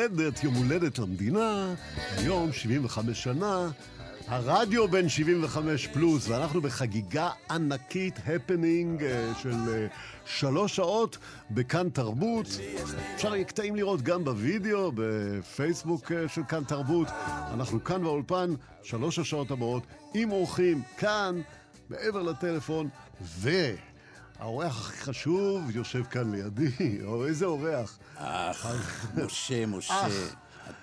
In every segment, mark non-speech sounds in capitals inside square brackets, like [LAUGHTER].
הולדת, יום הולדת למדינה, היום 75 שנה, הרדיו בן 75 פלוס, ואנחנו בחגיגה ענקית, הפנינג אה, של אה, שלוש שעות בכאן תרבות. אפשר יהיה קטעים לראות גם בווידאו, בפייסבוק אה, של כאן תרבות. אנחנו כאן באולפן, שלוש השעות הבאות, עם אורחים, כאן, מעבר לטלפון, ו... האורח הכי חשוב יושב כאן לידי, או איזה אורח? אח, משה, משה.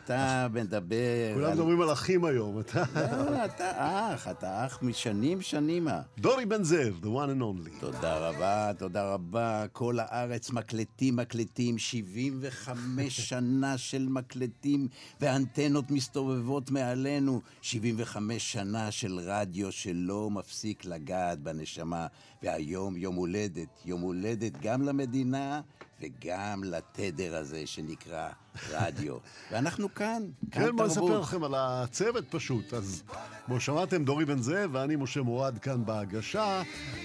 אתה מדבר כולם. מדברים על אחים היום, אתה... לא, אתה אח, אתה אח משנים שנימה. דורי בן זאב, the one and only. תודה רבה, תודה רבה. כל הארץ מקלטים, מקלטים, 75 [LAUGHS] שנה של מקלטים, ואנטנות מסתובבות מעלינו. 75 שנה של רדיו שלא מפסיק לגעת בנשמה. והיום יום הולדת, יום הולדת גם למדינה וגם לתדר הזה שנקרא רדיו. [LAUGHS] ואנחנו כאן, כן, בוא נספר. לכם על הצוות פשוט. אז כמו שמעתם, דורי בן זאב ואני משה מורד כאן בהגשה.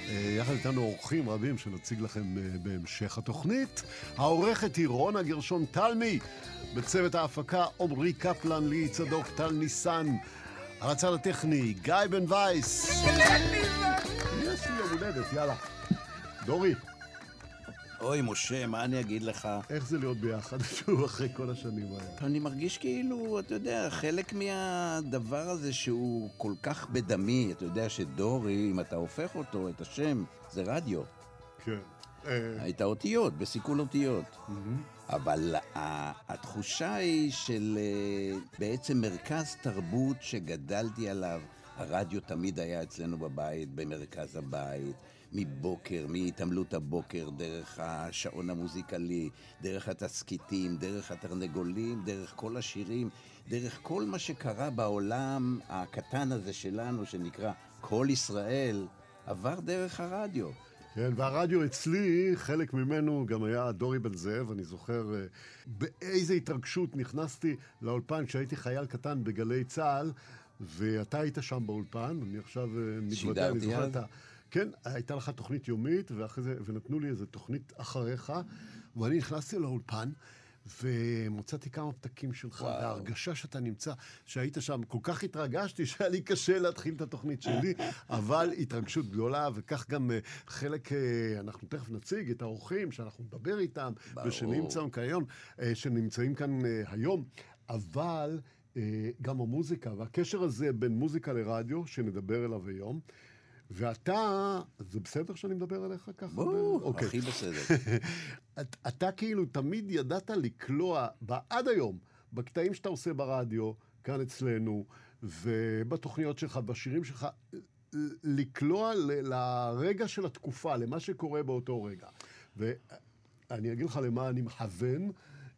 אה, יחד איתנו אורחים רבים שנציג לכם אה, בהמשך התוכנית. העורכת היא רונה גרשון תלמי. בצוות ההפקה עמרי קפלן, ליהי צדוק, טל ניסן. על הצד הטכני, גיא בן וייס. יש לי יום הולדת, יאללה. דורי, אוי, משה, מה אני אגיד לך? איך זה להיות ביחד [LAUGHS] שוב אחרי כל השנים האלה? אני מרגיש כאילו, אתה יודע, חלק מהדבר הזה שהוא כל כך בדמי, אתה יודע שדורי, אם אתה הופך אותו, את השם, זה רדיו. כן. אה, את האותיות, בסיכול אותיות. אבל ה- התחושה היא של אה, בעצם מרכז תרבות שגדלתי עליו. הרדיו תמיד היה אצלנו בבית, במרכז הבית. מבוקר, מהתעמלות הבוקר, דרך השעון המוזיקלי, דרך התסכיתים, דרך התרנגולים, דרך כל השירים, דרך כל מה שקרה בעולם הקטן הזה שלנו, שנקרא כל ישראל, עבר דרך הרדיו. כן, והרדיו אצלי, חלק ממנו גם היה דורי בן זאב, אני זוכר אה, באיזה התרגשות נכנסתי לאולפן כשהייתי חייל קטן בגלי צה"ל, ואתה היית שם באולפן, אני עכשיו אה, מתוודע, אני זוכר? את ה... כן, הייתה לך תוכנית יומית, ואחרי זה, ונתנו לי איזה תוכנית אחריך, ואני נכנסתי לאולפן, ומצאתי כמה פתקים שלך, וואו. וההרגשה שאתה נמצא, שהיית שם, כל כך התרגשתי שהיה לי קשה להתחיל את התוכנית שלי, [LAUGHS] אבל התרגשות גדולה, וכך גם אה, חלק, אה, אנחנו תכף נציג את האורחים שאנחנו נדבר איתם, ברור. ושנמצאים כאן היום, אה, שנמצאים כאן היום, אבל גם המוזיקה, והקשר הזה בין מוזיקה לרדיו, שנדבר אליו היום, ואתה, זה בסדר שאני מדבר עליך ככה? בואו, אוקיי. הכי בסדר. [LAUGHS] את- אתה כאילו תמיד ידעת לקלוע, עד היום, בקטעים שאתה עושה ברדיו, כאן אצלנו, ובתוכניות שלך, בשירים שלך, לקלוע ל- לרגע של התקופה, למה שקורה באותו רגע. ואני אגיד לך למה אני מכוון.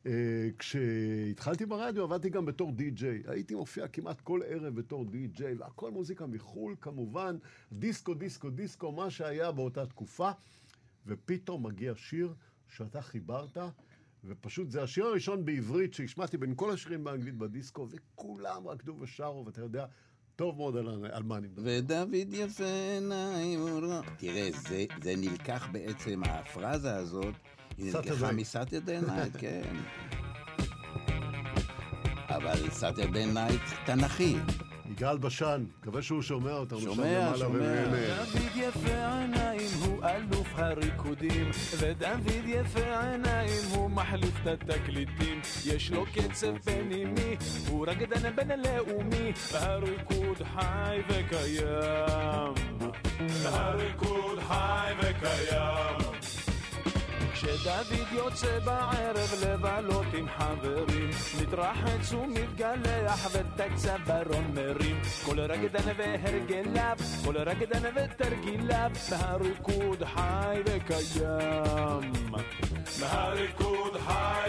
אה, כשהתחלתי ברדיו עבדתי גם בתור די-ג'יי. הייתי מופיע כמעט כל ערב בתור די-ג'יי, והכל מוזיקה מחו"ל כמובן, דיסקו, דיסקו, דיסקו, מה שהיה באותה תקופה. ופתאום מגיע שיר שאתה חיברת, ופשוט זה השיר הראשון בעברית שהשמעתי בין כל השירים באנגלית בדיסקו, וכולם רקדו ושרו, ואתה יודע, טוב מאוד על, על מה אני מדבר. ודוד יפה עיניים. תראה, זה, זה נלקח בעצם, הפרזה הזאת, היא נלקחה. מ Saturday night, [LAUGHS] כן. אבל Saturday night תנכי. יגאל בשן, מקווה שהוא שומע אותנו שם שומע, למעלה שומע. דוד יפה עיניים הוא אלוף הריקודים ודוד יפה עיניים הוא מחליף את התקליטים יש לו קצב פנימי הוא רקדן בינלאומי הריקוד חי וקיים הריקוד חי וקיים כשדוד יוצא בערב לבלות עם חברים מתרחץ ומתגלח ואת הצווארון מרים כל רקדן והרגליו כל רקדן ותרגיליו והריקוד חי וקיים. והריקוד חי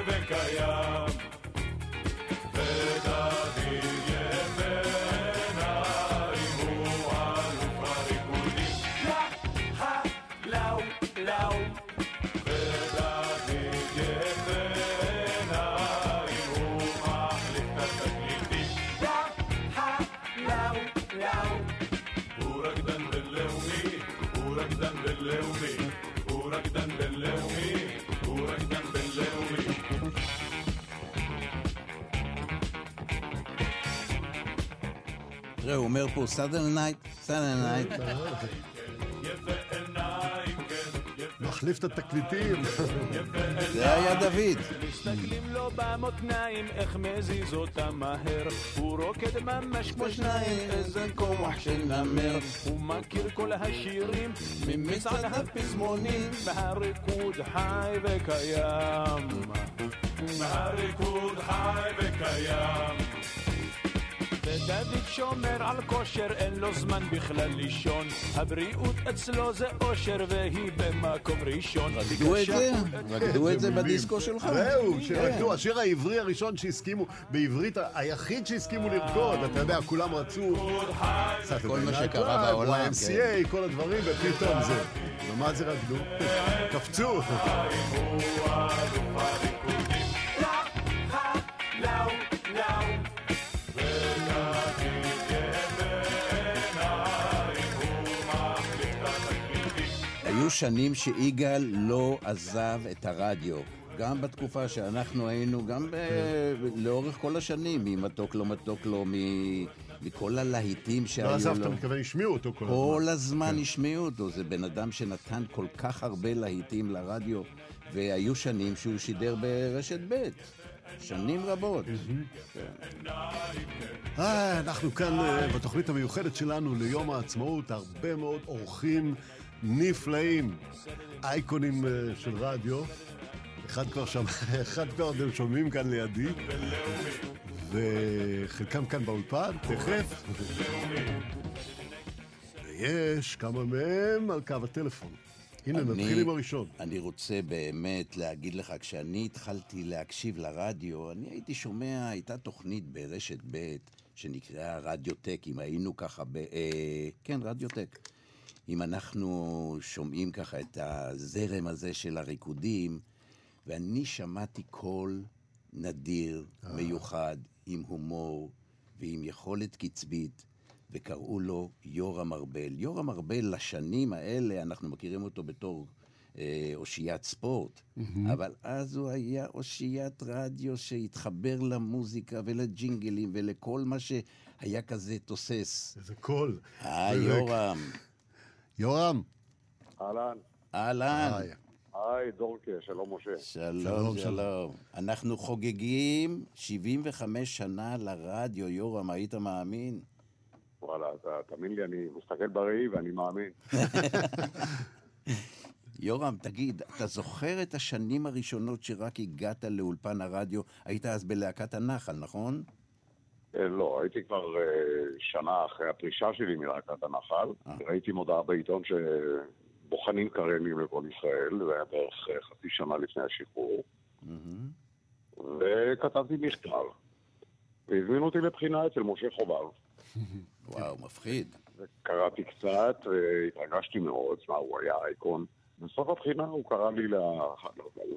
תראה, הוא אומר פה Saturday night, Saturday night. מחליף את התקליטים. זה היה דוד. מסתכלים לו במותניים, איך מזיז אותם מהר. הוא רוקד ממש כמו שניים, איזה כוח של נמר. הוא מכיר כל השירים, ממצעד הפזמונים, והריקוד חי וקיים. והריקוד חי וקיים. ודוד שומר על כושר, אין לו זמן בכלל לישון. הבריאות אצלו זה אושר, והיא במקום ראשון. רקדו את זה? רקדו את זה. בדיסקו שלך? זהו, כן. שרקדו, השיר העברי הראשון שהסכימו, בעברית היחיד שהסכימו לרקוד, אתה יודע, כולם רצו... כל מה שקרה בעולם, כן. YMCA, כל הדברים, ופתאום זה. ומה זה רקדו? קפצו. [LAUGHS] [LAUGHS] שנים שיגאל לא עזב את הרדיו. גם בתקופה שאנחנו היינו, גם ב... לאורך כל השנים, ממתוק לא מתוק לא, מ... מכל הלהיטים לא שהיו עזבת, לו. מתכוון, השמיעו אותו כל הזמן. כל הזמן השמיעו אותו, זה בן אדם שנתן כל כך הרבה להיטים לרדיו, והיו שנים שהוא שידר ברשת ב', שנים רבות. אה, אנחנו כאן אה, בתוכנית המיוחדת שלנו ליום העצמאות, הרבה מאוד אורחים נפלאים, אייקונים אה, של רדיו. אחד כבר שם, [LAUGHS] אחד כבר אתם שומעים כאן לידי, וחלקם כאן באולפן, תכף. ויש כמה מהם על קו הטלפון. הנה, אני- נתחיל עם הראשון. אני רוצה באמת להגיד לך, כשאני התחלתי להקשיב לרדיו, אני הייתי שומע, הייתה תוכנית ברשת ב' שנקראה רדיוטק, אם היינו ככה ב... אה, כן, רדיוטק. אם אנחנו שומעים ככה את הזרם הזה של הריקודים, ואני שמעתי קול נדיר, מיוחד, עם הומור ועם יכולת קצבית, וקראו לו יורם ארבל. יורם ארבל, לשנים האלה, אנחנו מכירים אותו בתור אה, אושיית ספורט, אבל אז הוא היה אושיית רדיו שהתחבר למוזיקה ולג'ינגלים ולכל מה שהיה כזה תוסס. איזה קול. אה, יורם. יורם. אהלן. אהלן. היי. דורקה, שלום משה. שלום, שלום, שלום. אנחנו חוגגים 75 שנה לרדיו, יורם, היית מאמין? וואלה, אתה, תאמין לי, אני מסתכל בראי ואני מאמין. [LAUGHS] יורם, תגיד, אתה זוכר את השנים הראשונות שרק הגעת לאולפן הרדיו? היית אז בלהקת הנחל, נכון? אה, לא, הייתי כבר אה, שנה אחרי הפרישה שלי מלהקת הנחל. ראיתי מודעה בעיתון שבוחנים קריינים לכל ישראל, זה היה בערך אה, חצי שנה לפני השחרור. וכתבתי מכתב. והזמינו אותי לבחינה אצל משה חובב. [LAUGHS] וואו, מפחיד. קראתי קצת, והתרגשתי מאוד, מה, הוא היה אייקון. בסוף הבחינה הוא קרא לי לח-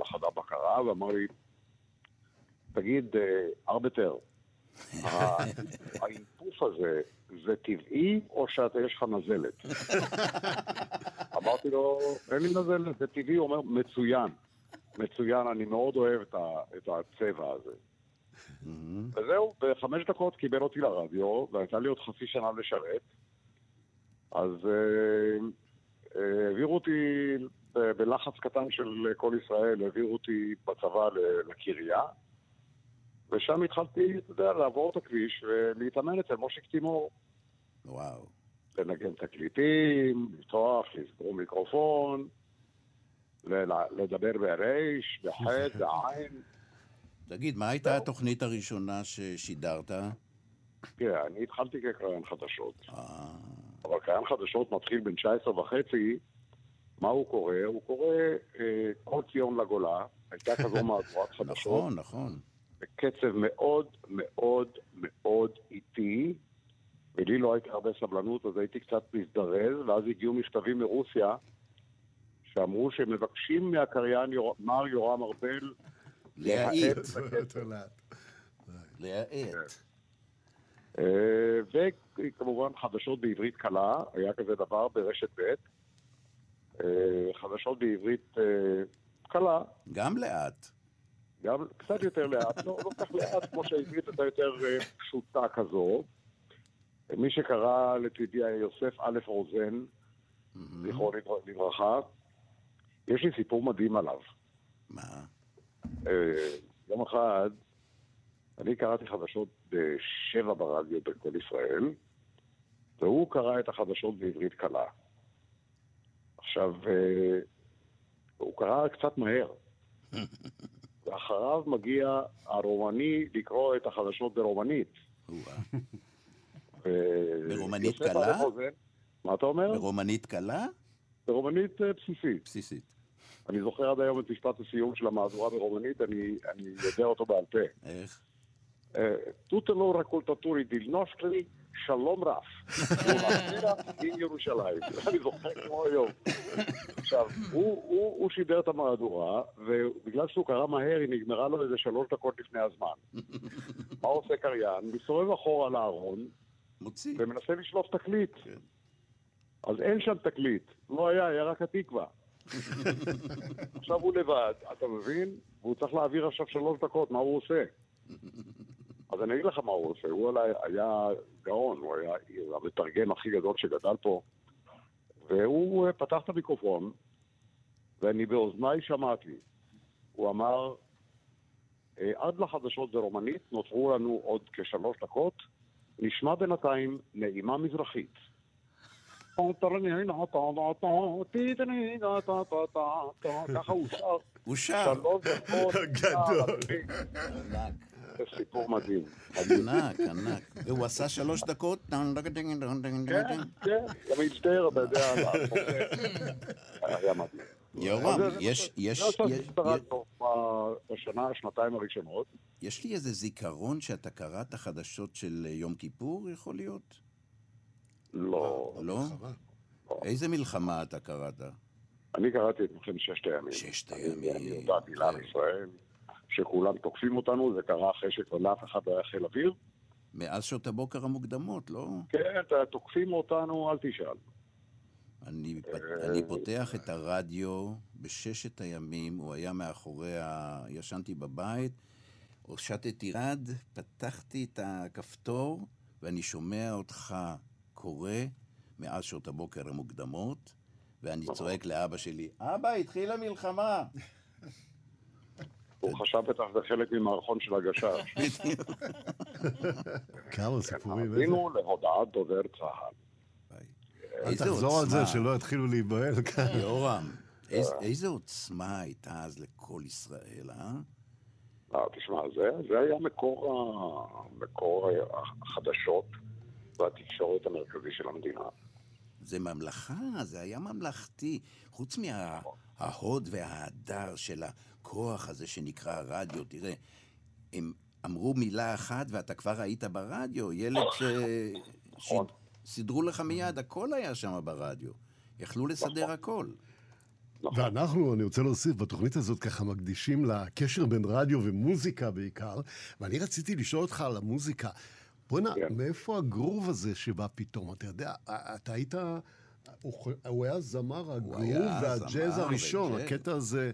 לחדר בקרה ואמר לי, תגיד, אה, ארבטר, האינפוף הזה, זה טבעי או שאתה יש לך נזלת? אמרתי לו, אין לי נזלת, זה טבעי, הוא אומר, מצוין. מצוין, אני מאוד אוהב את, ה, את הצבע הזה. וזהו, בחמש דקות קיבל אותי לרדיו, והייתה לי עוד חצי שנה לשרת. אז אה, אה, העבירו אותי בלחץ קטן של כל ישראל, העבירו אותי בצבא לקריה, ושם התחלתי, אתה יודע, לעבור את הכביש ולהתאמן אצל מושיק תימור. וואו. לנגן תקליטים, לפתוח, לסגור מיקרופון, לדבר ברייש, בחטא, [LAUGHS] בעין. תגיד, מה הייתה התוכנית הראשונה ששידרת? תראה, אני התחלתי כקריין חדשות, אה, אבל קריין חדשות מתחיל בין 19 וחצי, מה הוא קורא? הוא קורא אה, כל ציון לגולה, הייתה כזו [LAUGHS] מהדורת חדשות, נכון, נכון. בקצב מאוד מאוד מאוד איטי, ולי לא הייתה הרבה סבלנות, אז הייתי קצת מזדרז, ואז הגיעו מכתבים מרוסיה, שאמרו שהם מבקשים מהקריין יור... מר יורם ארבל להאט. להאט. אה, וכמובן חדשות בעברית קלה, היה כזה דבר ברשת ב', אה, חדשות בעברית אה, קלה, גם לאט. גם קצת יותר לאט, לא, לא כך לאט כמו שהעברית הייתה יותר אה, פשוטה כזו. מי שקרא לצידי יוסף א' רוזן, זכרו לברכה, יש לי סיפור מדהים עליו. מה? אה, יום אחד, אני קראתי חדשות בשבע ברדיו בכל ישראל, והוא קרא את החדשות בעברית קלה. עכשיו, אה, הוא קרא קצת מהר, [LAUGHS] ואחריו מגיע הרומני לקרוא את החדשות ברומנית. [LAUGHS] ברומנית קלה? מה אתה אומר? ברומנית קלה? ברומנית אה, בסיסית. בסיסית. אני זוכר עד היום את משפט הסיום של המהדורה ברומנית, אני, אני יודע אותו בעל פה. איך? Tuturor ascultătorilor noștri, שלום. La revedere din Ierusalim. [LAUGHS] אני זוכר כמו היום. עכשיו, הוא, הוא, הוא שידר את המהדורה, ובגלל שהוא קרא מהר, היא נגמרה לו איזה שלוש דקות לפני הזמן. [LAUGHS] מה עושה קריין? מסתובב אחורה לארון, מוציא. ומנסה לשלוף תקליט. כן. אז אין שם תקליט. לא היה, היה רק התקווה. [LAUGHS] עכשיו הוא לבד, אתה מבין? והוא צריך להעביר עכשיו שלוש דקות, מה הוא עושה? אז אני אגיד לך מה הוא עושה. הוא עליי היה גאון, הוא היה המתרגם הכי גדול שגדל פה. והוא אה, פתח את המיקרופון, ואני באוזניי שמעתי. הוא אמר, "אה, עד לחדשות ברומנית נותרו לנו עוד כשלוש דקות, נשמע בינתיים נעימה מזרחית. [LAUGHS] ככה הוא שר הוא שר. [LAUGHS] גדול. זה סיפור מדהים. ענק, ענק. והוא עשה שלוש דקות. כן, כן, גם מצטער, אתה יודע. היה מדהים. יורם, יש- יש- בשנה, שנתיים הראשונות. יש לי איזה זיכרון שאתה קראת חדשות של יום כיפור, יכול להיות? לא. לא? איזה מלחמה אתה קראת? אני קראתי את מלחמת ששת הימים. ששת אני- הימים. אני הודעתי לעם כן. ישראל שכולם תוקפים אותנו, זה קרה אחרי שלאף אחד לא היה חיל אוויר. מאז שעות הבוקר המוקדמות, לא? כן, תוקפים אותנו, אל תשאל. אני, פ- אני פותח את הרדיו בששת הימים, הוא היה מאחורי ה... ישנתי בבית, הושטתי רד, פתחתי את הכפתור, ואני שומע אותך קורא מאז שעות הבוקר המוקדמות, ואני צועק לאבא שלי, אבא, התחילה מלחמה! [LAUGHS] הוא חשב בטח זה חלק ממערכון של הגשש. כמה סיפורים. איזה- עשינו להודעת דובר צה"ל. אל תחזור על זה. שלא יתחילו להיבהל כאן. יורם, איז, איזה עוצמה הייתה אז לכל ישראל, אה? אה, תשמע, זה, זה היה מקור, ה... מקור החדשות והתקשורת המרכזי של המדינה. זה ממלכה, זה היה ממלכתי. חוץ מההוד וההדר של הכוח הזה שנקרא רדיו, תראה, הם אמרו מילה אחת ואתה כבר היית ברדיו, ילד ש... נכון. סידרו לך מיד, הכל היה שם ברדיו. יכלו לסדר נכון. הכל. נכון. ואנחנו, אני רוצה להוסיף, בתוכנית הזאת ככה מקדישים לקשר בין רדיו ומוזיקה בעיקר, ואני רציתי לשאול אותך על המוזיקה. בוא'נה, כן. מאיפה הגרוב הזה שבא פתאום? אתה יודע, אתה היית... הוא, הוא היה זמר הגרוב והג'אז הראשון, וג'אז. הקטע הזה.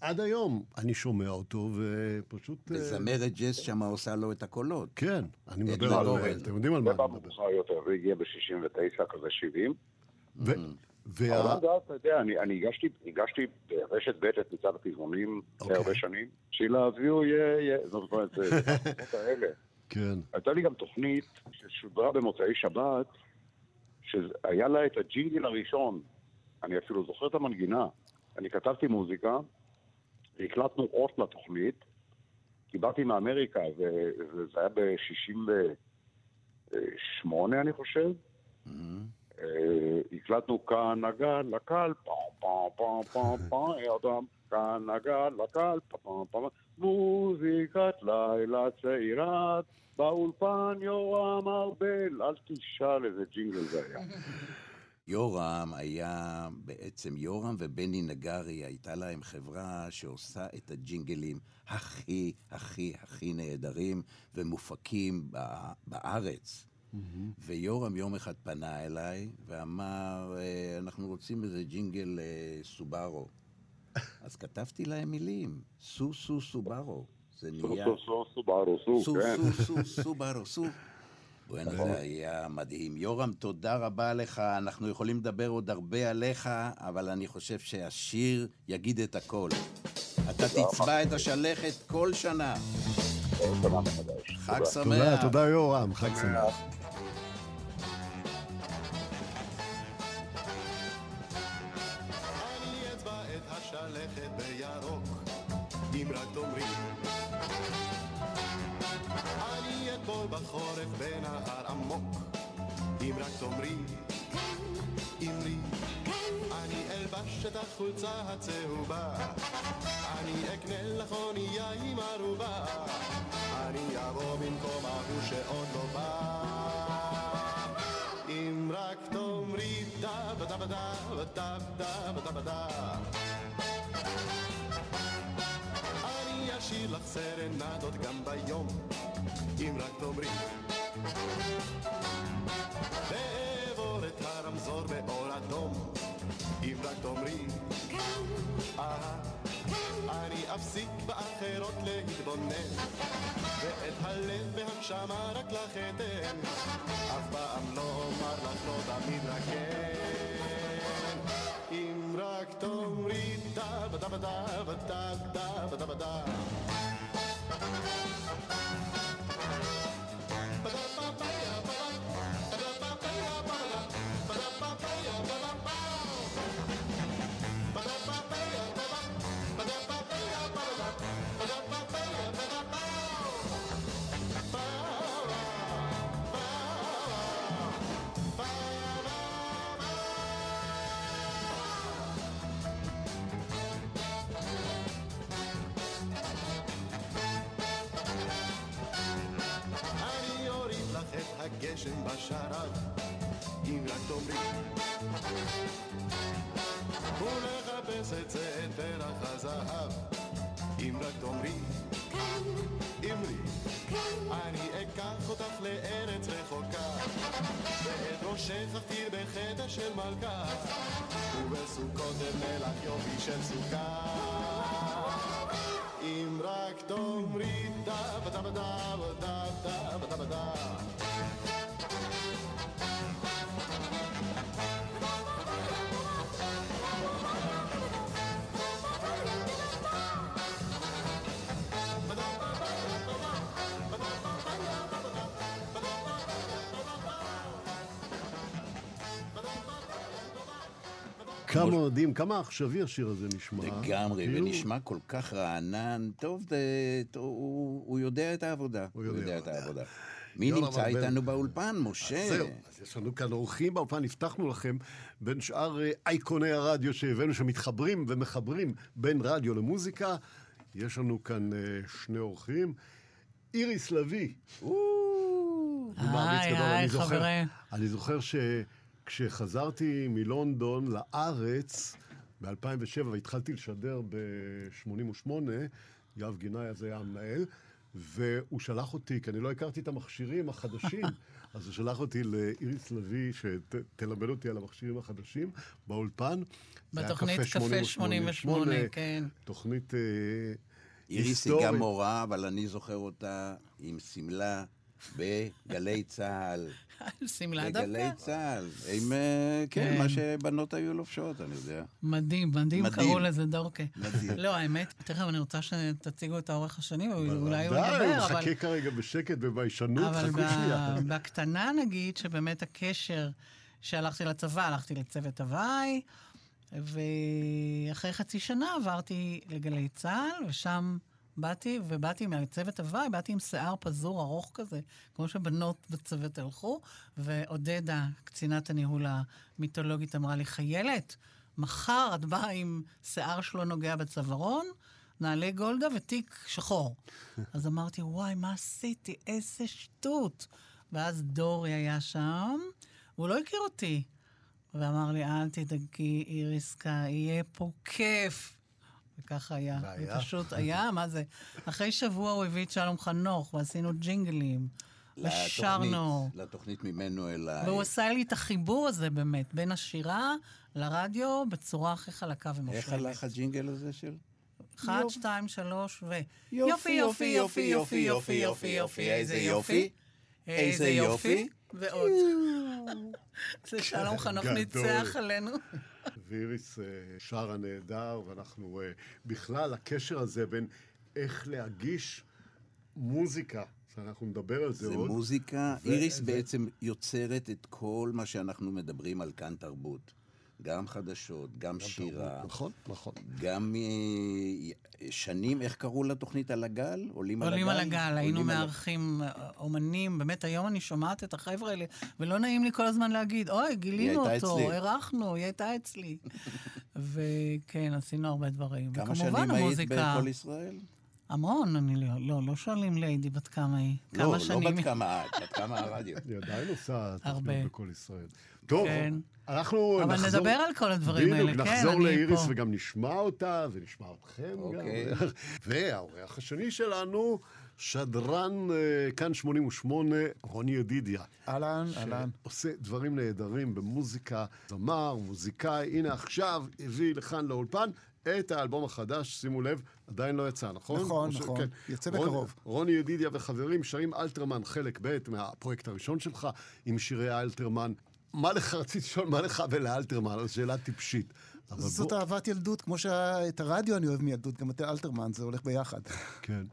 עד היום אני שומע אותו, ופשוט... אה, וזמרת ג'אז שמה עושה לו את הקולות. כן, אני מדבר על... אתם יודעים על זה מה אני מדבר. מאוחר יותר, זה הגיע ב-69, כזה 70. ו- וה... אבל אז, אתה יודע, אני, אני הגשתי, ברשת ב' את מצעד הפזמונים אוקיי. הרבה שנים. שילה אביהו יהיה, יהיה, זאת אומרת, זה האלה. כן. הייתה לי גם תוכנית ששודרה במוצאי שבת, שהיה לה את הג'ינגל הראשון. אני אפילו זוכר את המנגינה. אני כתבתי מוזיקה, והקלטנו אות לתוכנית. קיבלתי מאמריקה, ו- וזה היה ב-68, אני חושב. אה, הקלטנו כאן הגל לקל, פעם פעם פעם פעם פעם, אדם, כאן הגל לקל, פעם פעם פעם, מוזיקת לילה צעירת, באולפן יורם ארבל, אל תשאל איזה ג'ינגל זה היה. [LAUGHS] יורם היה בעצם, יורם ובני נגרי, הייתה להם חברה שעושה את הג'ינגלים הכי, הכי, הכי נהדרים ומופקים ב- בארץ. ויורם יום אחד פנה אליי ואמר, אה, אנחנו רוצים איזה ג'ינגל אה, סובארו. [LAUGHS] אז כתבתי להם מילים, סו סו סובארו. זה סו נהיה... סו סו סובארו סו, סו, כן. סו, סו, סובארו, סו. בואנה, זה היה מדהים. יורם, תודה רבה לך. אנחנו יכולים לדבר עוד הרבה עליך, אבל אני חושב שהשיר יגיד את הכל. אתה תצבע את השלכת כל שנה. חג תודה. שמח. תודה, תודה יורם, חג שמח. רק תאמרי. אמרי. אני אלבש את החולצה הצהובה, אני אקנה לך אונייה עם ערובה, אני אבוא במקום ההוא שעוד לא בא. אם רק תאמרי דה בדה בדה בדה בדה בדה בדה אני אשאיר לך סרנדות גם ביום אם רק תאמרי ואעבור את הרמזור באור אדום אם רק תאמרי אהה אני אפסיק באחרות להתבונן ואת הלב והנשמה רק לך אתן אף פעם לא אומר לך לא תמיד רק כן אם רק תאמרי דה בדה בדה בדה בדה בדה בדה ולחפש את זה את פרח הזהב, אם רק תאמרי. אמרי, אני אקח אותך לארץ רחוקה, ואת ראשך אכתיר בחדר של מלכה, ובסוכות אבנה לך יופי של סוכה. אם רק תאמרי דה בדה בדה בדה בדה בדה כמה מדהים, כמה עכשווי השיר הזה נשמע. לגמרי, כאילו- ונשמע כל כך רענן. טוב, זה- טוב, הוא הוא יודע את העבודה. הוא הוא יודע את עבודה. העבודה. מי נמצא. איתנו באולפן? משה. אז זהו, אז יש לנו כאן אורחים באולפן, הבטחנו לכם, בין שאר אה, אייקוני הרדיו שהבאנו, שמתחברים ומחברים בין רדיו למוזיקה. יש לנו כאן אה, שני אורחים. איריס לביא. היי, היי, אני זוכר- חברים. שכשחזרתי מלונדון לארץ, ב-2007, והתחלתי לשדר ב-88, יואב גינאי אז היה המנהל, והוא שלח אותי, כי אני לא הכרתי את המכשירים החדשים, [LAUGHS] אז הוא שלח אותי לאיריס לביא, שתלמד אותי על המכשירים החדשים, באולפן. בתוכנית קפה 88, כן. תוכנית אה, איריס היא. גם מורה, אבל אני זוכר אותה עם שמלה בגלי צה"ל. שמלה בגלי דווקא. צה"ל. עם, אה, כן, כן. מה שבנות היו לובשות, אני יודע. מדהים, מדהים. קראו לזה דורקה. מדהים. לא, האמת, תכף אני רוצה שתציגו את האורך השני, ואולי הוא ידבר, הוא אבל... מחכה כרגע בשקט וביישנות, אבל חכו שנייה. בקטנה נגיד, שבאמת הקשר, שהלכתי לצבא, הלכתי לצוות הוואי, ואחרי חצי שנה עברתי לגלי צה"ל, ושם באתי, ובאתי מהצוות הוואי, באתי עם שיער פזור ארוך כזה, כמו שבנות בצוות הלכו, ועודדה, קצינת הניהול המיתולוגית, אמרה לי, חיילת, מחר את באה עם שיער שלא נוגע בצווארון, נעלי גולדה ותיק שחור. [LAUGHS] אז אמרתי, וואי, מה עשיתי? איזה שטות. ואז דורי היה שם, והוא לא הכיר אותי. ואמר לי, אל תדאגי, איריסקה, יהיה פה כיף. וככה היה. והיה? ופשוט היה, מה זה? אחרי שבוע הוא הביא את שלום חנוך, ועשינו ג'ינגלים. ושרנו. לתוכנית, לתוכנית ממנו אליי. והוא עשה לי את החיבור הזה באמת, בין השירה לרדיו, בצורה הכי חלקה ומושלמת. איך הלך הג'ינגל הזה של? אחד, שתיים, שלוש, ו... יופי, יופי, יופי, יופי, יופי, יופי, יופי, איזה יופי. איזה יופי. ועוד. זה שלום חנוך. ניצח עלינו. ואיריס אה, שרה נהדר, ואנחנו אה, בכלל, הקשר הזה בין איך להגיש מוזיקה, שאנחנו נדבר על זה זה עוד. מוזיקה. ו- איריס ו- בעצם יוצרת את כל מה שאנחנו מדברים על כאן תרבות. גם חדשות, גם שירה, נכון, נכון. גם אה, שנים, איך קראו לתוכנית על הגל? עולים על הגל? עולים על הגל, היינו עולים על- מארחים אה, אומנים, באמת היום אני שומעת את החבר'ה האלה, ולא נעים לי כל הזמן להגיד, אוי, גילינו אותו, אצלי." אירחנו, היא הייתה אצלי. [LAUGHS] וכן, עשינו הרבה דברים. כמה שנים היית המוזיקה, בכל ישראל? המון, אני לא, לא, לא שואלים ליידי בת כמה היא. לא, כמה לא שנים בת כמה את, בת כמה הרדיו. [LAUGHS] היא עדיין עושה. תוכניות בכל ישראל. טוב, כן. אנחנו אבל נחזור... נדבר על כל הדברים האלה, בדיוק, כן, נחזור לאיריס פה. וגם נשמע אותה, ונשמע אתכם אוקיי. גם. [LAUGHS] והאורח השני שלנו, שדרן אה, כאן 88, רוני ידידיה. אהלן, אהלן. שעושה דברים נהדרים במוזיקה, זמר, מוזיקאי. הנה עכשיו הביא לכאן לאולפן את האלבום החדש, שימו לב, עדיין לא יצא, נכון? נכון, נכון. כן. יצא רון- בקרוב. רוני ידידיה וחברים שרים אלתרמן חלק ב' מהפרויקט הראשון שלך עם שירי אלתרמן. מה לך, רציתי לשאול, מה לך ולאלתרמן? זו שאלה טיפשית. זאת בוא- אהבת ילדות, כמו שאת הרדיו אני אוהב מילדות, גם את אלתרמן, זה הולך ביחד. כן.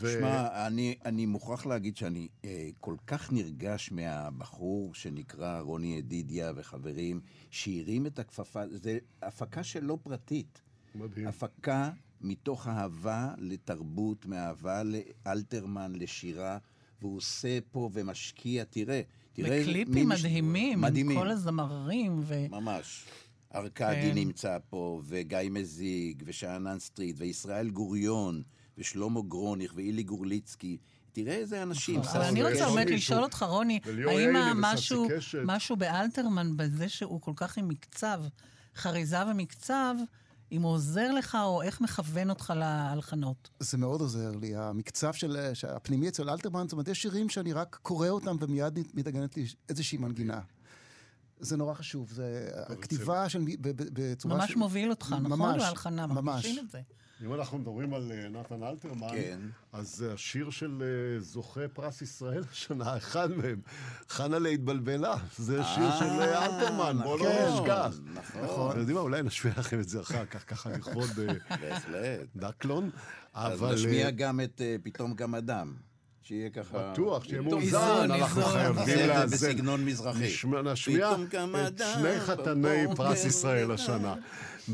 ו- שמע, אני, אני מוכרח להגיד שאני אה, כל כך נרגש מהבחור שנקרא רוני ידידיה וחברים, שהרים את הכפפה, זה הפקה שלא פרטית. מדהים. הפקה מתוך אהבה לתרבות, מאהבה לאלתרמן, לשירה, והוא עושה פה ומשקיע, תראה, תראה... איזה- וקליפים מי מש- מדהימים, עם מדהימים. כל הזמרים, ו... ממש. ארכדי כן. נמצא פה, וגיא מזיג, ושאנן סטריט, וישראל גוריון, ושלמה גרוניך, ואילי גורליצקי. תראה איזה אנשים. אבל אני רוצה באמת. לשאול אותך, רוני, האם. משהו באלתרמן, בזה שהוא כל כך עם מקצב, חריזה ומקצב, אם הוא עוזר לך, או איך מכוון אותך להלחנות? זה מאוד עוזר לי, המקצב של, הפנימי אצל אלתרמן, זאת אומרת, יש שירים שאני רק קורא אותם ומיד מתנגנת לי איזושהי מנגינה. זה נורא חשוב, זה הכתיבה של... בצורה ממש ש- מוביל אותך, נכון? ממש, בהלחנה, ממש. מרגישים את זה. אם אנחנו מדברים על אה, נתן אלתרמן, כן. אז אה, השיר של אה, זוכה פרס ישראל [LAUGHS] השנה, אחד מהם, חנה להתבלבלה, זה שיר של אלתרמן, בואו לא כן, נשכח. נכון, אתם יודעים מה, אולי נשמיע לכם את זה אחר כך, ככה לכבוד. דקלון. אז נשמיע גם את פתאום גם אדם. שיהיה ככה... בטוח, שיהיה מאוזן, אנחנו. חייבים לאזן. בסגנון מזרחי. נשמיע את אדם שני חתני. פרס ישראל השנה.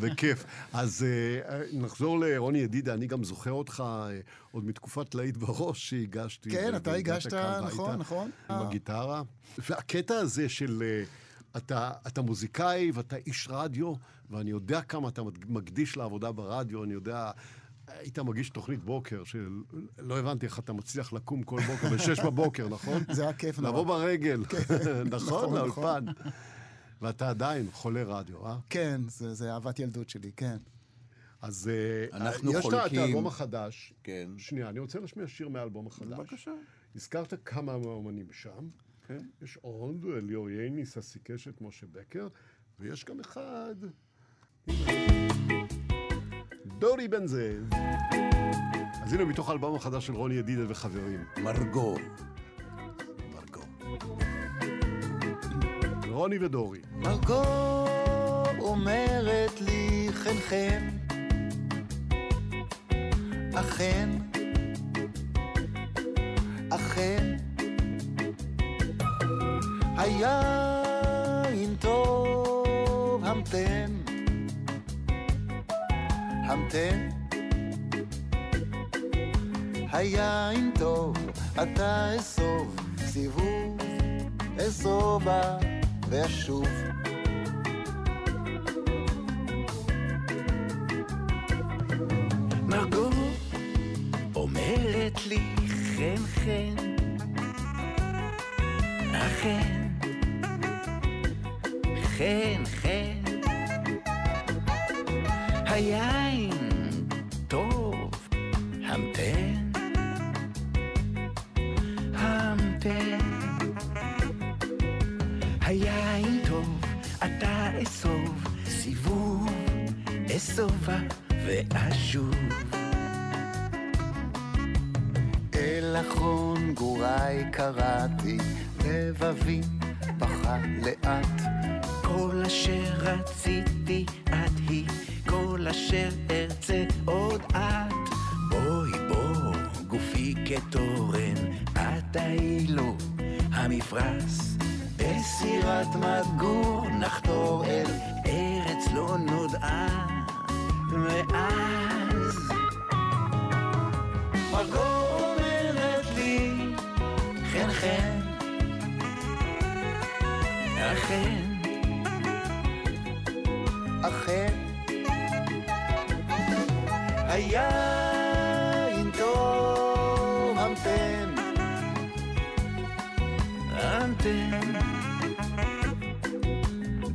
בכיף. אז אה, נחזור לרוני ידידה, אני גם זוכר אותך אה, עוד מתקופת להיט בראש שהגשתי. כן, אתה הגשת, נכון, נכון. עם אה. הגיטרה. והקטע הזה של... אה, אתה, אתה מוזיקאי ואתה איש רדיו, ואני יודע כמה אתה מקדיש לעבודה ברדיו, אני יודע... היית מגיש תוכנית בוקר, שלא הבנתי איך אתה מצליח לקום כל בוקר ב-6 בבוקר, נכון? [LAUGHS] זה היה כיף נורא. לבוא ברגל, [LAUGHS] נכון, נכון, לאולפן. ואתה עדיין חולה רדיו, אה? כן, זה, זה אהבת ילדות שלי, כן. אז אה, אנחנו יש את חולקים- האלבום החדש. כן. שנייה, אני רוצה להשמיע שיר מהאלבום החדש. בבקשה. הזכרת כמה מהאומנים שם. כן. יש עוד, ליאור ייני, ססי קשת, משה בקר, ויש גם אחד... דורי בן זאב. אז הנה מתוך האלבום החדש של רוני ידידה וחברים. מרגו. רוני ודורי. מרגו אומרת לי חן חן, אכן, אכן, היין טוב, המתן, המתן, היין טוב, אתה אסוב, סיבוב, אסובה ואשוב. מרגו אומרת לי חן חן, אכן, חן חן, היין אל אחרון גוריי קראתי, לבבי בכה לאט. כל אשר רציתי את היא, כל אשר ארצה עוד את. בואי בוא, גופי כתורן, את האילו, המפרש. בסירת מגור נחתור אל ארץ לא נודעה, ואז מרגו אכן, אכן, היין טוב, המתן, המתן,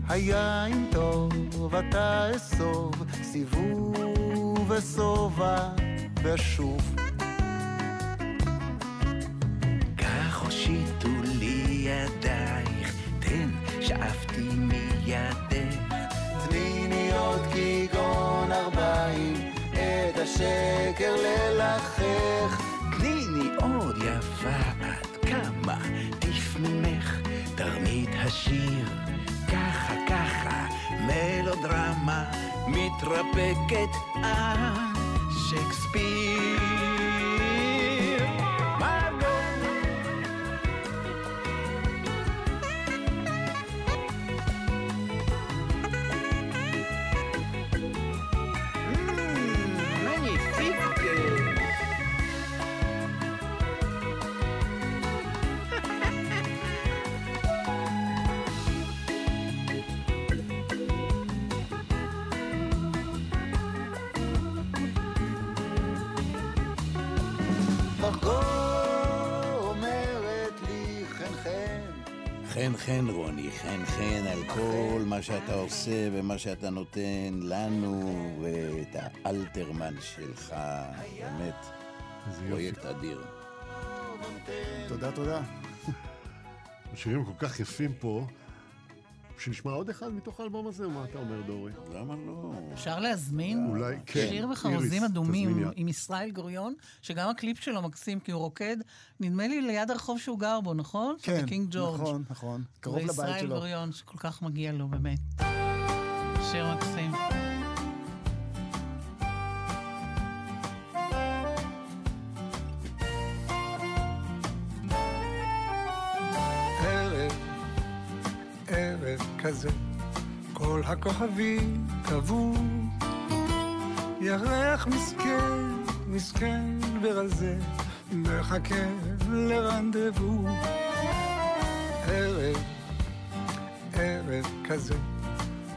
היין טוב, אתה אסוב, סיבוב וסובה ואשוב. השקר ללחך. תניני עוד יפה עד כמה טיף ממך, תרמית השיר. ככה ככה, מלודרמה מתרפקת על חן חן רוני, חן חן על כל מה שאתה עושה ומה שאתה נותן לנו ואת האלתרמן שלך, באמת. פרויקט אדיר. תודה, תודה. [LAUGHS] השירים כל כך יפים פה. שנשמע עוד אחד מתוך האלבום הזה, מה אתה אומר, דורי? למה לא? אפשר להזמין אולי, כן. שיר איריס, בחרוזים אדומים. עם ישראל גוריון, שגם הקליפ שלו מקסים, כי הוא רוקד, נדמה לי ליד הרחוב שהוא גר בו, נכון? כן. נכון, נכון. קרוב לבית וישראל שלו. גוריון, שכל כך מגיע לו, באמת. שיר מקסים. כזה, כל הכוכבים קבעו, ירח מסכן, מסכן ורזה, מחכה לרנדבו. ערב, ערב כזה,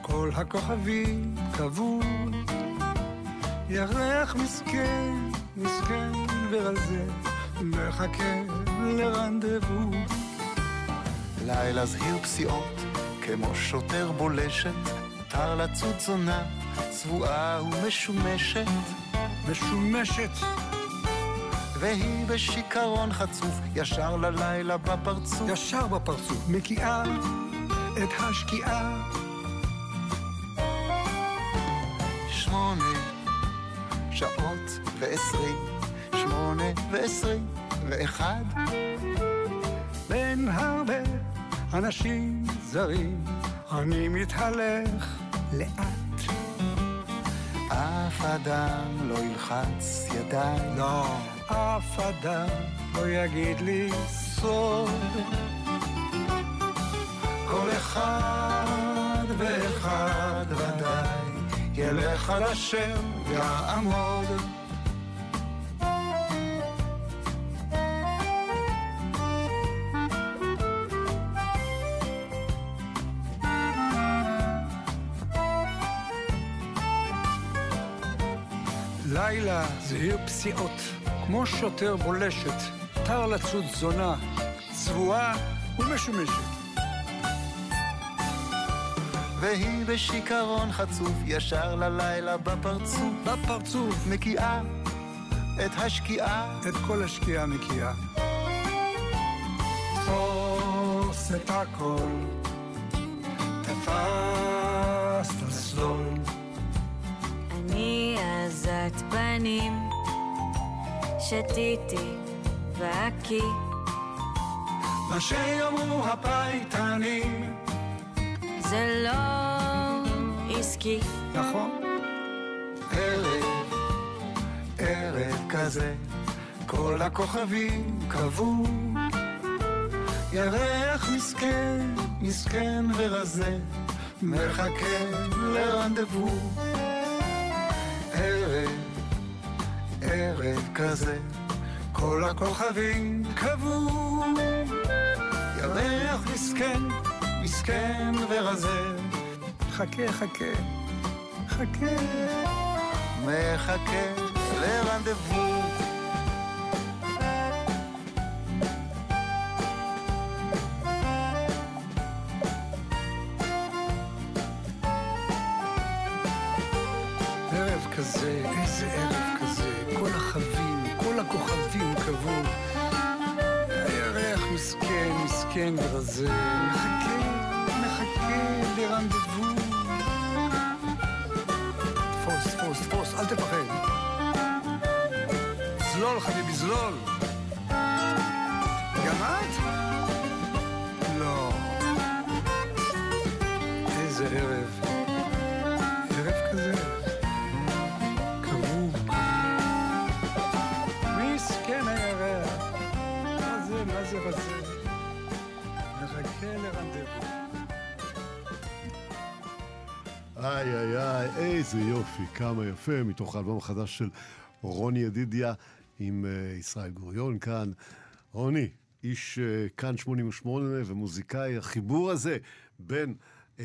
כל הכוכבים קבעו, ירח מסכן, מסכן ורזה, מחכה לרנדבו. לילה זהיר פסיעות, כמו שוטר בולשת, תר לצוד זונה, צבועה ומשומשת. משומשת. והיא בשיכרון חצוף, ישר ללילה בפרצוף. ישר בפרצוף, מקיאה את השקיעה. שמונה שעות ועשרים, שמונה ועשרים ואחד. בין הרבה אנשים זרים, אני מתהלך לאט. אף אדם לא ילחץ ידיים. לא, אף אדם לא יגיד לי סוד. כל אחד ואחד ודאי ילך על אשר יעמוד. לילה זה עיר פסיעות, כמו שוטר בולשת, תר לצוד זונה, צבועה ומשומשת. והיא בשיכרון חצוף ישר ללילה בפרצוף. בפרצוף. מקיאה את השקיעה. את כל השקיעה מקיאה. תפוס את הכל, תפסת סלול. אני עזת פנים, שתיתי והקיא. מה שיאמרו הפייטנים. זה לא עסקי. נכון. ערב, ערב כזה, כל הכוכבים קבעו. ירח מסכן, מסכן ורזה, מחכה לרנדבו. ערב כזה, כל הכוכבים קבעו. ירח מסכן, מסכן ורזה. חכה, חכה, חכה. מחכה לרנדבו. ערב כזה, איזה ערב הכוכבים קבעו. הירח מסכן, מסכן ורזה, מחכה, מחכה לרנדבו. תפוס, תפוס, תפוס, אל תפחד. זלול, חביבי, זלול. גם את? איי איי איי, איזה יופי, כמה יפה, מתוך האלבום החדש של רוני ידידיה עם uh, ישראל גוריון כאן. רוני, איש uh, כאן 88 ומוזיקאי, החיבור הזה בין uh,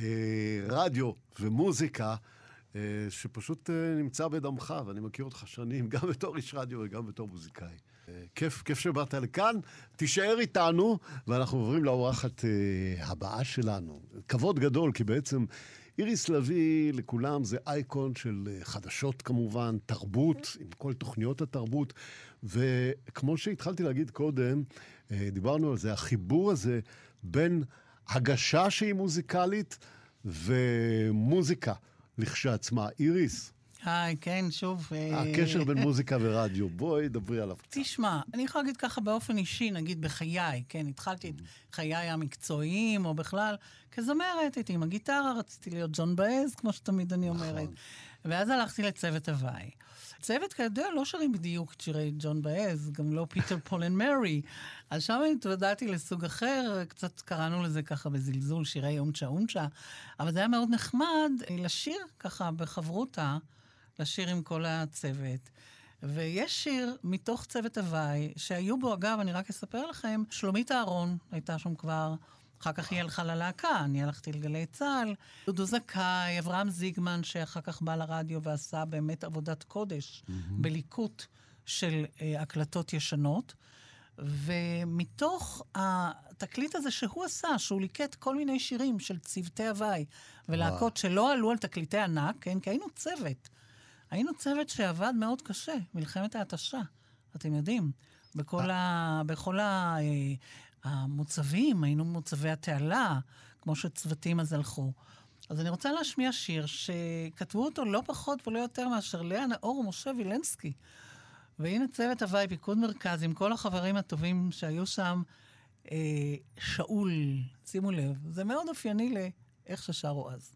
רדיו ומוזיקה, uh, שפשוט uh, נמצא בדמך, ואני מכיר אותך שנים, [LAUGHS] גם בתור איש רדיו וגם בתור מוזיקאי. Uh, כיף, כיף שבאת לכאן, תישאר איתנו, ואנחנו עוברים לאורחת uh, הבאה שלנו. כבוד גדול, כי בעצם... איריס לביא לכולם זה אייקון של אה, חדשות כמובן, תרבות, עם כל תוכניות התרבות, וכמו שהתחלתי להגיד קודם, אה, דיברנו על זה, החיבור הזה בין הגשה שהיא מוזיקלית ומוזיקה לכשעצמה. איריס, היי, כן, שוב. אה, הקשר בין [LAUGHS] מוזיקה ורדיו, בואי דברי עליו קצת. תשמע, אני יכולה להגיד ככה באופן אישי, נגיד בחיי, כן, התחלתי את חיי המקצועיים, או בכלל, כזמרת, הייתי עם הגיטרה, רציתי להיות ג'ואן באאז, כמו שתמיד אני אומרת. ואז הלכתי לצוות הוואי. צוות, כידוע, לא שרים בדיוק את שירי ג'ואן באאז, גם לא Peter, Paul and Mary. אז שם התוודעתי לסוג אחר, קצת קראנו לזה ככה בזלזול, שירי אונצ'ה אונצ'ה, אבל זה היה מאוד נחמד לשיר ככה בחברותה, לשיר עם כל הצוות. ויש שיר מתוך צוות הוואי, שהיו בו, אגב, אני רק אספר לכם, שלומית אהרון הייתה שם כבר, אחר כך היא הלכה ללהקה, אני הלכתי לגלי צה"ל, דודו זכאי, אברהם זיגמן, שאחר כך בא לרדיו ועשה באמת עבודת קודש בליקוט של אה, הקלטות ישנות. ומתוך התקליט הזה שהוא עשה, שהוא ליקט כל מיני שירים של צוותי הוואי ולהקות שלא עלו על תקליטי ענק, כן? כי היינו צוות. היינו צוות שעבד מאוד קשה, מלחמת ההתשה, אתם יודעים. בכל, ה, בכל ה, אה, המוצבים, היינו מוצבי התעלה, כמו שצוותים אז הלכו. אז אני רוצה להשמיע שיר שכתבו אותו לא פחות ולא יותר מאשר לאה נאור ומשה וילנסקי. והנה צוות הוואי, פיקוד מרכז, עם כל החברים הטובים שהיו שם, אה, שאול, שימו לב, זה מאוד אופייני לאיך ששרו אז.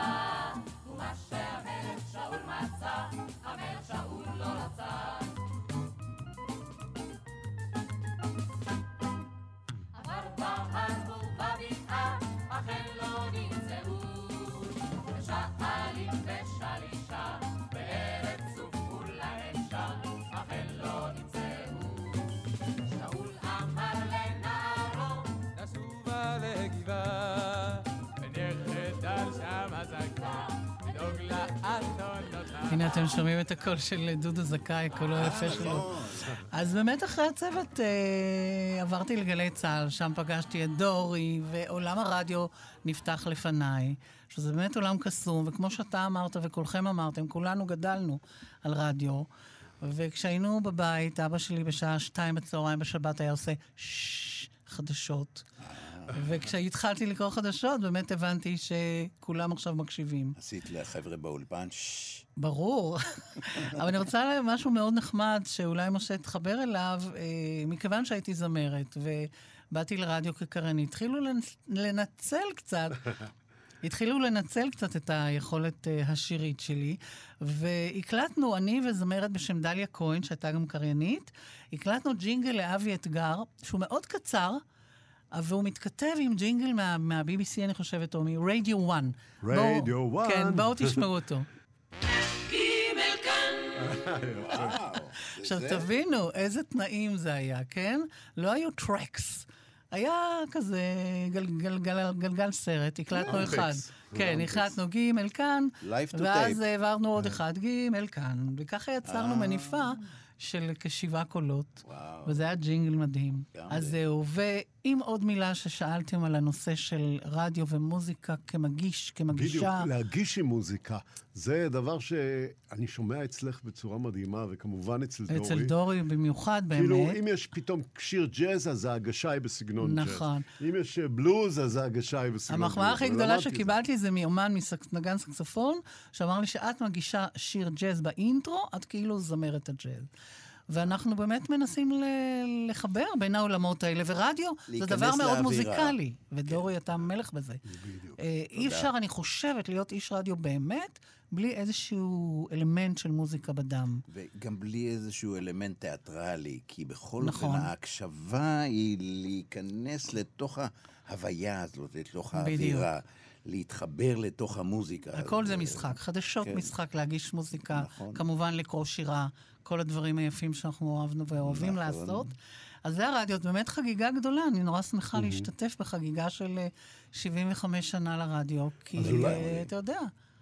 הנה אתם שומעים את הקול של דודו זכאי, קולו היפה שלו. אז באמת אחרי הצוות אה, עברתי לגלי צה"ל, שם פגשתי את דורי, ועולם הרדיו נפתח לפניי, שזה באמת עולם קסום, וכמו שאתה אמרת וכולכם אמרתם, כולנו גדלנו על רדיו. וכשהיינו בבית, אבא שלי בשעה שתיים בצהריים בשבת היה עושה ששש חדשות. וכשהתחלתי לקרוא חדשות, באמת הבנתי שכולם עכשיו מקשיבים. עשית לחבר'ה באולפן, ששש. ברור. אבל אני רוצה להגיד משהו מאוד נחמד, שאולי משה תחבר אליו, אה, מכיוון שהייתי זמרת, ובאתי לרדיו כקרנית, התחילו לנ- לנצל קצת. התחילו לנצל קצת את היכולת uh, השירית שלי, והקלטנו, אני וזמרת בשם דליה כהן, שהייתה גם קריינית, הקלטנו ג'ינגל לאבי אתגר, שהוא מאוד קצר, והוא מתכתב עם ג'ינגל מה- מה-BBC, אני חושבת, או מרדיו 1. רדיו 1. כן, בואו תשמעו אותו. עכשיו, תבינו איזה תנאים זה היה, כן? לא היו טרקס. היה כזה גלגל גל, גלגל סרט, הקלטנו. אחד. כן. הקלטנו ג' כאן, ואז tape. העברנו עוד אחד, ג' כאן, וככה יצרנו אה. מניפה של כשבעה קולות. וזה היה ג'ינגל מדהים. אז זה. זהו, ועם עוד מילה ששאלתם על הנושא של רדיו ומוזיקה כמגיש, כמגישה. בדיוק, להגיש עם מוזיקה. זה דבר שאני שומע אצלך בצורה מדהימה, וכמובן אצל דורי. אצל דורי במיוחד, באמת. כאילו, אם יש פתאום שיר ג'אז, אז ההגשה היא בסגנון ג'אז. נכון. אם יש אה, בלוז, אז ההגשה היא בסגנון בלוז. המחמאה הכי גדולה את זה. שקיבלתי זה מאומן נגן סקסופון, שאמר לי שאת מגישה שיר ג'אז באינטרו, את כאילו זמרת הג'אז. ואנחנו באמת מנסים ל- לחבר בין העולמות האלה, ורדיו זה דבר מאוד לאווירה. מוזיקלי, ודורי, אתה מלך בזה. בדיוק. אה, אי אפשר, אני חושבת, להיות איש רדיו באמת, בלי איזשהו אלמנט של מוזיקה בדם. וגם בלי איזשהו אלמנט תיאטרלי, כי בכל נכון. אופן ההקשבה היא להיכנס לתוך ההוויה הזאת, לתוך בדיוק. האווירה, להתחבר לתוך המוזיקה. הכל זה משחק, חדשות כן. משחק, להגיש מוזיקה, נכון. כמובן לקרוא שירה, כל הדברים היפים שאנחנו אוהבנו ואוהבים נכון. לעשות. אז זה הרדיו, זאת באמת חגיגה גדולה, אני נורא שמחה להשתתף בחגיגה של אה, 75 שנה לרדיו, כי אז אולי- אה, אתה יודע,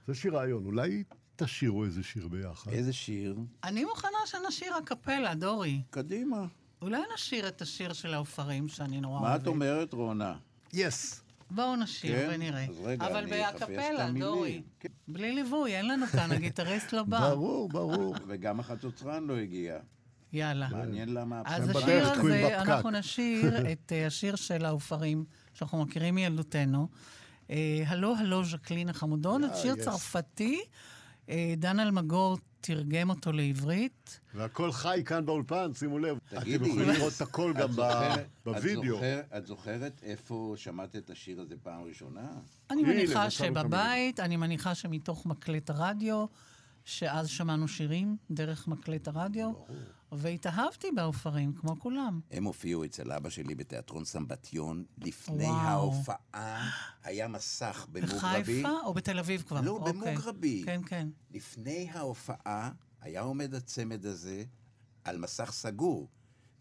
זה שיר רעיון, אולי תשאירו איזה שיר ביחד. איזה שיר? אני מוכנה שנשיר הקפלה, דורי. קדימה. אולי נשיר את השיר של העופרים שאני נורא מה אוהבת. את אומרת, רונה? יס. בואו נשיר כן? ונראה. אז רגע, אבל המילים. דורי. כן. בלי ליווי, אין לנו כאן, הגיטריסט לא בא. ברור, ברור. [LAUGHS] וגם החצוצרן לא הגיע. יאללה. מעניין למה... אז השיר הזה, בפקק. אנחנו נשיר [LAUGHS] את אה, השיר של העופרים, שאנחנו מכירים מילדותנו. אה, הלו, הלו, ז'קלין החמודון, את שיר. צרפתי, אה, דן אלמגור תרגם אותו לעברית. והכל חי כאן באולפן, שימו לב. תגידי, אתם יכולים לראות את הכל גם את ב- זוכרת- בווידאו. את זוכר- את זוכרת איפה שמעת את השיר הזה פעם ראשונה? אני מניחה שבבית, אני מניחה שמתוך מקלט הרדיו, שאז שמענו שירים דרך מקלט הרדיו, והתאהבתי בעופרים, כמו כולם. הם הופיעו אצל אבא שלי בתיאטרון סמבטיון. לפני וואו. ההופעה היה מסך במוגרבי. בחיפה או בתל אביב כבר? לא, אוקיי. במוגרבי. כן, כן. לפני ההופעה היה עומד הצמד הזה על מסך סגור,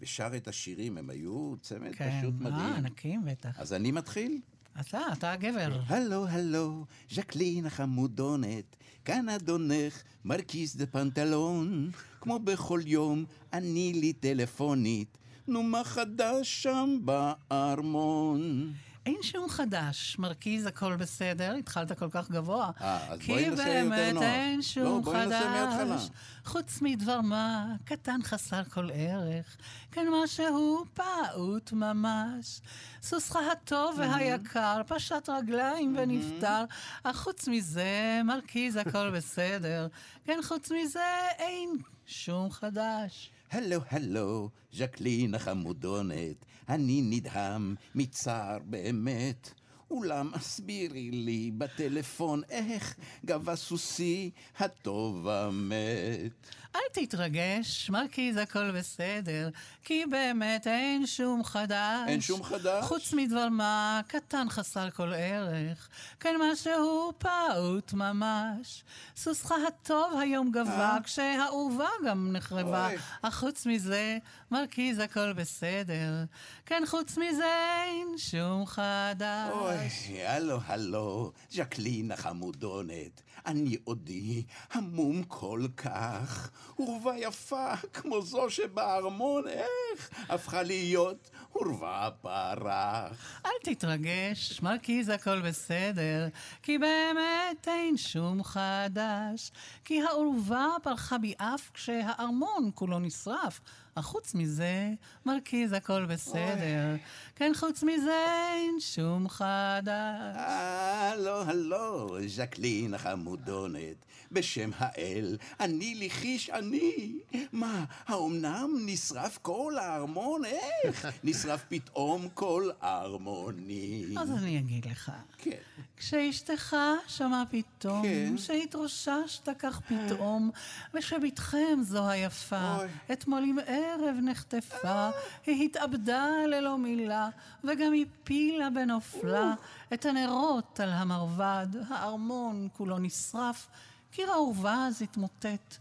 ושר את השירים, הם היו צמד כן. פשוט אה, מדהים. ענקים בטח. אז אני מתחיל. אתה, אתה הגבר. הלו, הלו, ז'קלין החמודונת, כאן אדונך, מרכיז דה פנטלון. כמו בכל יום, אני לי טלפונית, נו מה חדש שם בארמון? אין שום חדש, מרכיז הכל בסדר, התחלת כל כך גבוה. אה, אז בואי ננסה יותר כי נוח. באמת אין לא, שום מההתחלה. חדש, חוץ מדבר מה, קטן חסר כל ערך, כן משהו פעוט ממש. סוסך הטוב והיקר פשט רגליים ונפטר, אך חוץ מזה, מרכיז הכל [LAUGHS] בסדר, כן חוץ מזה אין שום חדש. הלו, הלו, ז'קלין החמודונת, אני נדהם מצער באמת. אולם הסבירי לי בטלפון איך גבה סוסי הטוב המת. אל תתרגש, מרכיז הכל בסדר, כי באמת אין שום חדש. אין שום חדש? חוץ מדבר מה, קטן חסר כל ערך, כן משהו פעוט ממש. סוסך הטוב היום גבה, אה? כשהאהובה גם נחרבה. אך חוץ מזה, מרכיז הכל בסדר, כן חוץ מזה אין שום חדש. אוי, הלו, הלו, ז'קלין החמודונת, אני עודי המום כל כך, עורבה יפה כמו זו שבארמון, איך הפכה להיות עורבה פרח. אל תתרגש, מרכיז הכל בסדר, כי באמת אין שום חדש. כי האורווה פרחה בי אף כשהארמון כולו נשרף. אך חוץ מזה, מרכיז הכל בסדר. כן, חוץ מזה אין שום חדש. הלו, הלו, ז'קלין החמודונת, בשם האל, אני ליחיש אני. מה, האומנם נשרף כל הארמון? איך? [LAUGHS] נשרף פתאום כל ארמוני. אז אני אגיד לך. כן. כשאשתך שמעה פתאום, כן. שהתרוששת כך פתאום, ושבתכם זו היפה, אוי. אתמול עם ערב נחטפה, היא התאבדה ללא מילה, וגם הפילה בנופלה את הנרות על המרבד, הארמון כולו נשרף, קיר האהובה אז התמוטט,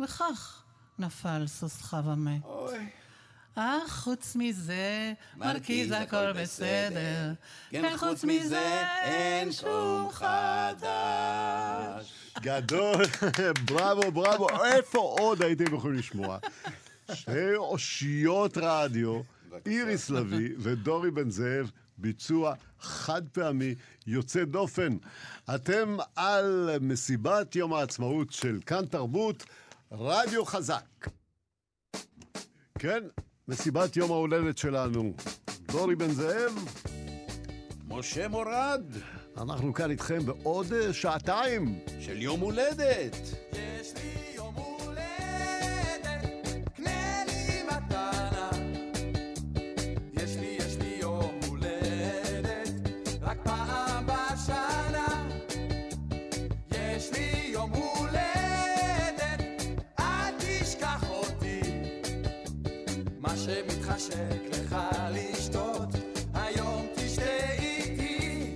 וכך נפל סוסך ומת. אוי. אך חוץ מזה, מרכיז הכל בסדר. כן, חוץ מזה אין שום חדש. גדול, [LAUGHS] בראבו, בראבו. איפה עוד הייתם יכולים לשמוע? שתי אושיות רדיו, איריס לביא ודורי בן זאב, ביצוע חד פעמי, יוצא דופן. אתם על מסיבת יום העצמאות של כאן תרבות, רדיו חזק. כן, מסיבת יום ההולדת שלנו. דורי בן זאב, משה מורד, אנחנו כאן איתכם בעוד אה, שעתיים. של יום הולדת. יש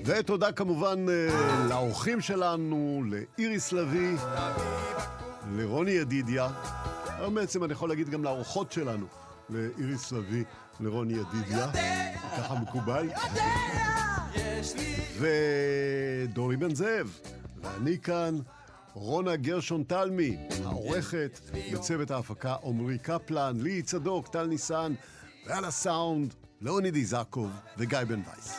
ותודה כמובן אה, לאורחים שלנו, לאיריס לביא, לרוני ידידיה. היום בעצם אני יכול להגיד גם לאורחות שלנו, לאיריס לביא, לרוני ידידיה, ככה מקובל. ודורי בן זאב, ואני כאן, רונה גרשון תלמי, העורכת, בצוות ההפקה עמרי קפלן, ליהי צדוק, טל ניסן, ועל הסאונד, לאוניד איזקוב וגיא בן וייס.